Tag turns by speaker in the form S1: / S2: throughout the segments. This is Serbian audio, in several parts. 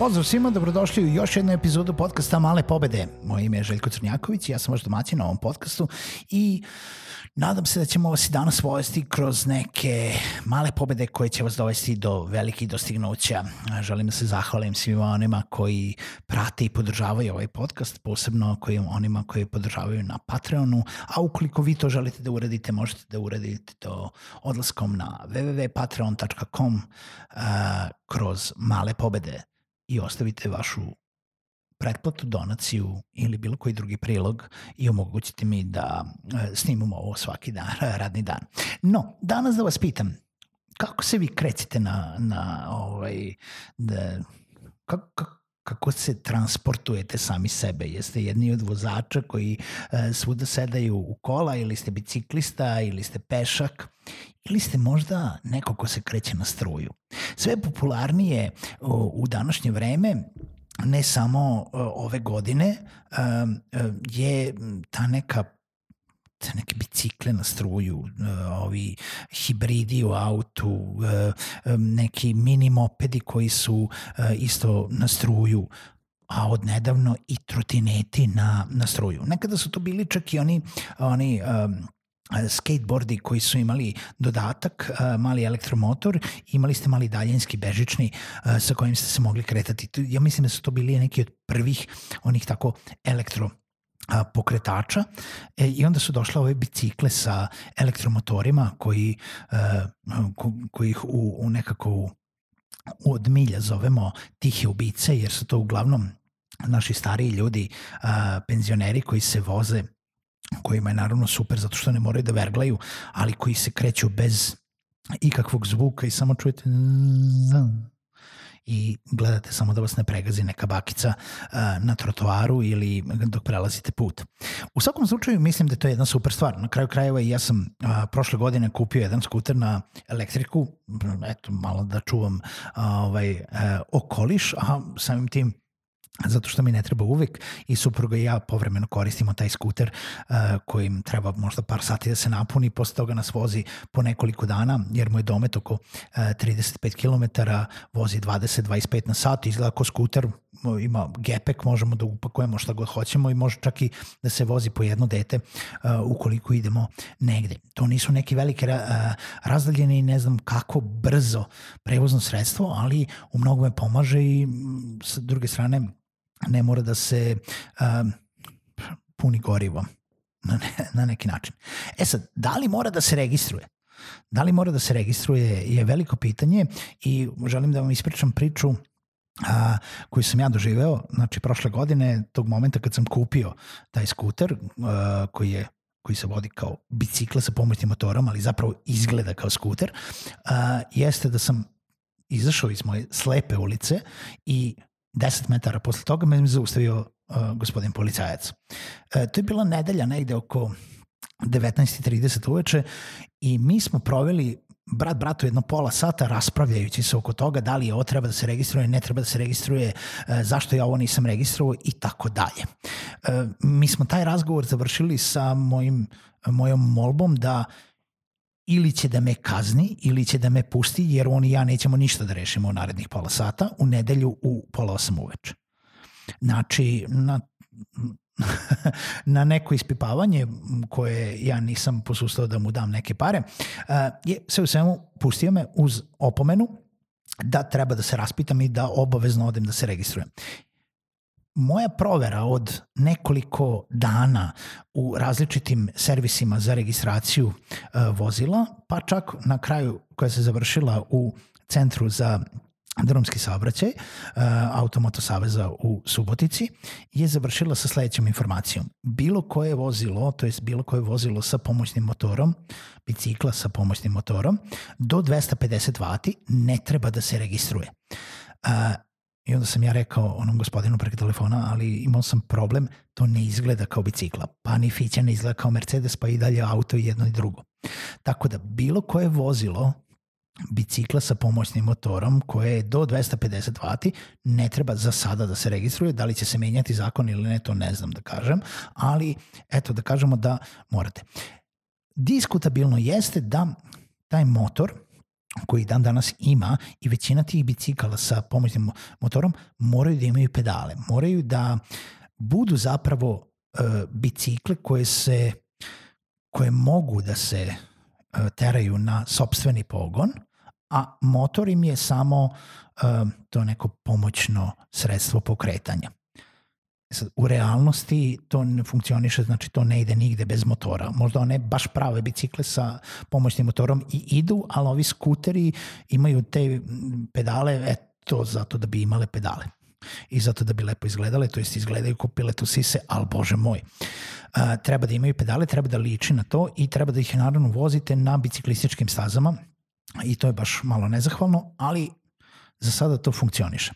S1: Pozdrav svima, dobrodošli u još jednu epizodu podcasta Male pobede. Moje ime je Željko Crnjaković, ja sam vaš domaćin na ovom podcastu i nadam se da ćemo vas i danas vojesti kroz neke male pobede koje će vas dovesti do velikih dostignuća. Želim da se zahvalim svima onima koji prate i podržavaju ovaj podcast, posebno koji, onima koji podržavaju na Patreonu, a ukoliko vi to želite da uradite, možete da uradite to odlaskom na www.patreon.com uh, kroz male pobede i ostavite vašu pretplatu, donaciju ili bilo koji drugi prilog i omogućite mi da e, snimamo ovo svaki dan, radni dan. No, danas da vas pitam, kako se vi krećete na, na ovaj, da, kako, kako se transportujete sami sebe? Jeste jedni od vozača koji e, svuda sedaju u kola ili ste biciklista ili ste pešak ili ste možda neko ko se kreće na struju? Sve popularnije u, današnje vreme ne samo uh, ove godine uh, je ta neka neke bicikle na struju, uh, ovi hibridi u autu, uh, neki mini mopedi koji su isto na struju, a odnedavno i trotineti na, na struju. Nekada su to bili čak i oni, oni um, skateboardi koji su imali dodatak, mali elektromotor, imali ste mali daljinski bežični sa kojim ste se mogli kretati. Ja mislim da su to bili neki od prvih onih tako elektro pokretača. E, i onda su došle ove bicikle sa elektromotorima koji, ko, koji ih u, u nekako od milja zovemo tihe ubice jer su to uglavnom naši stariji ljudi, penzioneri koji se voze kojima je naravno super zato što ne moraju da verglaju, ali koji se kreću bez ikakvog zvuka i samo čujete i gledate samo da vas ne pregazi neka bakica uh, na trotoaru ili dok prelazite put. U svakom slučaju mislim da to je jedna super stvar. Na kraju krajeva ja sam uh, prošle godine kupio jedan skuter na elektriku, eto malo da čuvam ovaj uh, okoliš, a samim tim zato što mi ne treba uvek i supruga i ja povremeno koristimo taj skuter uh, kojim treba možda par sati da se napuni, posle toga nas vozi po nekoliko dana, jer mu je domet oko uh, 35 km, vozi 20-25 na sat, izgleda kao skuter, ima gepek, možemo da upakujemo šta god hoćemo i može čak i da se vozi po jedno dete uh, ukoliko idemo negde. To nisu neki velike uh, razdaljene i ne znam kako brzo prevozno sredstvo, ali u mnogo me pomaže i sa druge strane ne mora da se um, puni gorivo na, ne, na neki način. E sad, da li mora da se registruje? Da li mora da se registruje je veliko pitanje i želim da vam ispričam priču a, koju sam ja doživeo, znači prošle godine, tog momenta kad sam kupio taj skuter a, koji je koji se vodi kao bicikla sa pomoćnim motorom, ali zapravo izgleda kao skuter, a, jeste da sam izašao iz moje slepe ulice i 10 metara posle toga me zaustavio uh, gospodin policajac. E, to je bila nedelja negde oko 19.30 uveče i mi smo proveli brat bratu jedno pola sata raspravljajući se oko toga da li ovo treba da se registruje, ne treba da se registruje, e, zašto ja ovo nisam registrovao i tako dalje. E, mi smo taj razgovor završili sa mojim, mojom molbom da ili će da me kazni ili će da me pusti jer on i ja nećemo ništa da rešimo u narednih pola sata u nedelju u pola osam uveče. Znači, na, na neko ispipavanje koje ja nisam posustao da mu dam neke pare, je sve u svemu pustio me uz opomenu da treba da se raspitam i da obavezno odem da se registrujem moja provera od nekoliko dana u različitim servisima za registraciju uh, vozila, pa čak na kraju koja se završila u centru za drumski saobraćaj uh, Automoto Saveza u Subotici je završila sa sledećom informacijom. Bilo koje vozilo, to je bilo koje vozilo sa pomoćnim motorom, bicikla sa pomoćnim motorom, do 250 vati ne treba da se registruje. I onda sam ja rekao onom gospodinu preko telefona, ali imao sam problem, to ne izgleda kao bicikla. Pa ni Fića ne izgleda kao Mercedes, pa i dalje auto i jedno i drugo. Tako da bilo koje vozilo bicikla sa pomoćnim motorom koje je do 250 W ne treba za sada da se registruje, da li će se menjati zakon ili ne, to ne znam da kažem, ali eto da kažemo da morate. Diskutabilno jeste da taj motor koji dan danas ima i većina tih bicikala sa pomoćnim motorom moraju da imaju pedale, moraju da budu zapravo uh, bicikle koje se koje mogu da se uh, teraju na sobstveni pogon, a motor im je samo uh, to neko pomoćno sredstvo pokretanja. Sad, u realnosti to ne funkcioniše, znači to ne ide nigde bez motora. Možda one baš prave bicikle sa pomoćnim motorom i idu, ali ovi skuteri imaju te pedale, eto, zato da bi imale pedale. I zato da bi lepo izgledale, to jest izgledaju kao piletu sise, ali bože moj. Uh, treba da imaju pedale, treba da liči na to i treba da ih naravno vozite na biciklističkim stazama i to je baš malo nezahvalno, ali za sada to funkcioniše.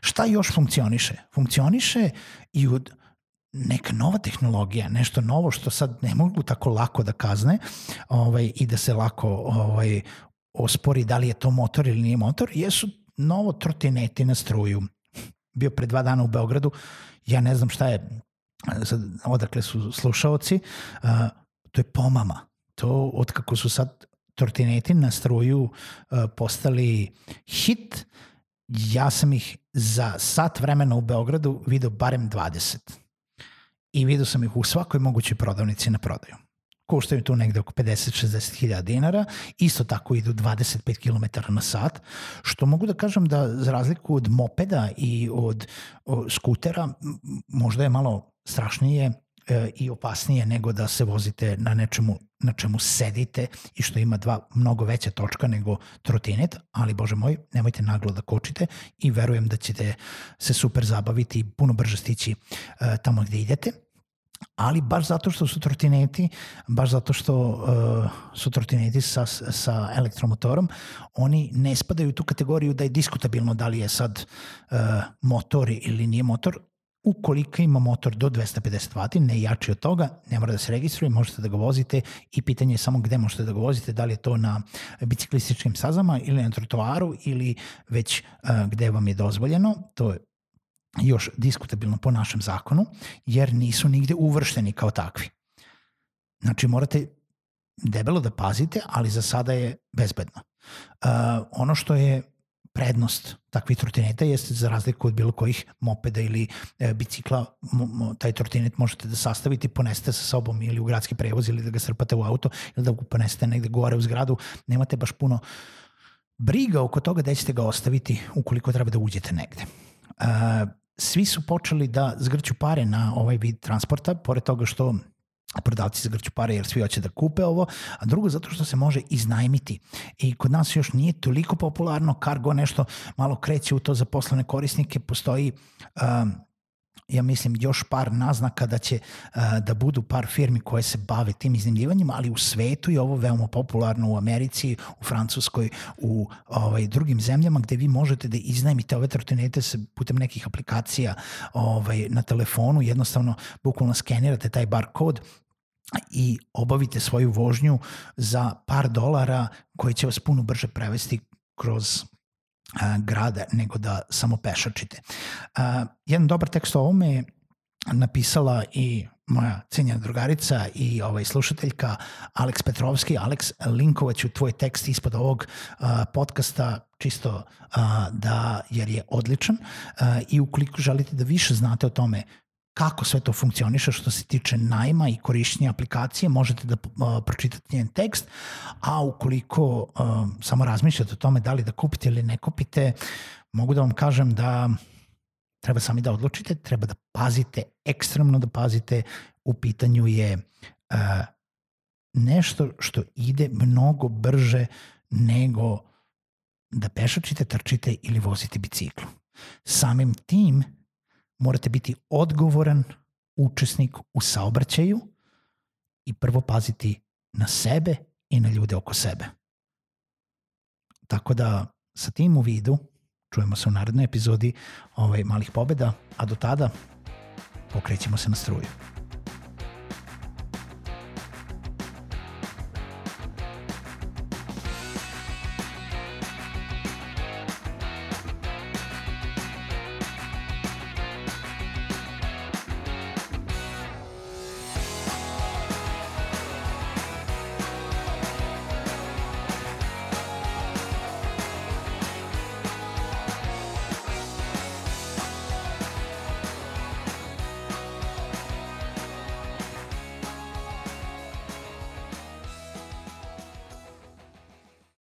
S1: Šta još funkcioniše? Funkcioniše i od neka nova tehnologija, nešto novo što sad ne mogu tako lako da kazne ovaj, i da se lako ovaj, ospori da li je to motor ili nije motor, jesu novo trotineti na struju. Bio pre dva dana u Beogradu, ja ne znam šta je, sad, odakle su slušaoci, uh, to je pomama. To od kako su sad trotineti na struju uh, postali hit, ja sam ih za sat vremena u Beogradu video barem 20. I video sam ih u svakoj mogućoj prodavnici na prodaju. Koštaju tu negde oko 50-60 hiljada dinara, isto tako idu 25 km na sat, što mogu da kažem da za razliku od mopeda i od o, skutera, možda je malo strašnije e, i opasnije nego da se vozite na nečemu na čemu sedite i što ima dva mnogo veća točka nego trotinet, ali bože moj, nemojte naglo da kočite i verujem da ćete se super zabaviti i puno brže stići uh, tamo gde idete ali baš zato što su trotineti, baš zato što uh, su trotineti sa, sa elektromotorom, oni ne spadaju u tu kategoriju da je diskutabilno da li je sad uh, motor ili nije motor, Ukoliko ima motor do 250 W, ne jači od toga, ne mora da se registruje, možete da ga vozite i pitanje je samo gde možete da ga vozite, da li je to na biciklističkim sazama ili na trotoaru ili već uh, gde vam je dozvoljeno. To je još diskutabilno po našem zakonu, jer nisu nigde uvršteni kao takvi. Znači morate debelo da pazite, ali za sada je bezbedno. Uh, ono što je prednost takvih trotineta jeste za razliku od bilo kojih mopeda ili e, bicikla, taj trotinet možete da sastavite i poneste sa sobom ili u gradski prevoz ili da ga srpate u auto ili da ga ponesete negde gore u zgradu. Nemate baš puno briga oko toga da ćete ga ostaviti ukoliko treba da uđete negde. E, svi su počeli da zgrću pare na ovaj vid transporta, pored toga što prodavci zagrću pare jer svi hoće da kupe ovo, a drugo zato što se može iznajmiti. I kod nas još nije toliko popularno, Cargo nešto malo kreće u to za poslovne korisnike, postoji um, ja mislim još par naznaka da će uh, da budu par firmi koje se bave tim iznajmljivanjima, ali u svetu je ovo veoma popularno u Americi, u Francuskoj, u ovaj drugim zemljama gde vi možete da iznajmite ove trotinete putem nekih aplikacija ovaj na telefonu, jednostavno bukvalno skenirate taj bar kod i obavite svoju vožnju za par dolara koji će vas puno brže prevesti kroz grada nego da samo pešačite. Jedan dobar tekst o ovome je napisala i moja cenjena drugarica i ovaj slušateljka Aleks Petrovski. Aleks, linkovaću tvoj tekst ispod ovog podcasta čisto da, jer je odličan i ukoliko želite da više znate o tome kako sve to funkcioniše što se tiče najma i korišćenja aplikacije, možete da uh, pročitate njen tekst, a ukoliko uh, samo razmišljate o tome da li da kupite ili ne kupite, mogu da vam kažem da treba sami da odlučite, treba da pazite, ekstremno da pazite, u pitanju je uh, nešto što ide mnogo brže nego da pešačite, trčite ili vozite bicikl. Samim tim morate biti odgovoran učesnik u saobraćaju i prvo paziti na sebe i na ljude oko sebe. Tako da sa tim u vidu čujemo se u narednoj epizodi ovaj, Malih pobeda, a do tada pokrećemo se na struju.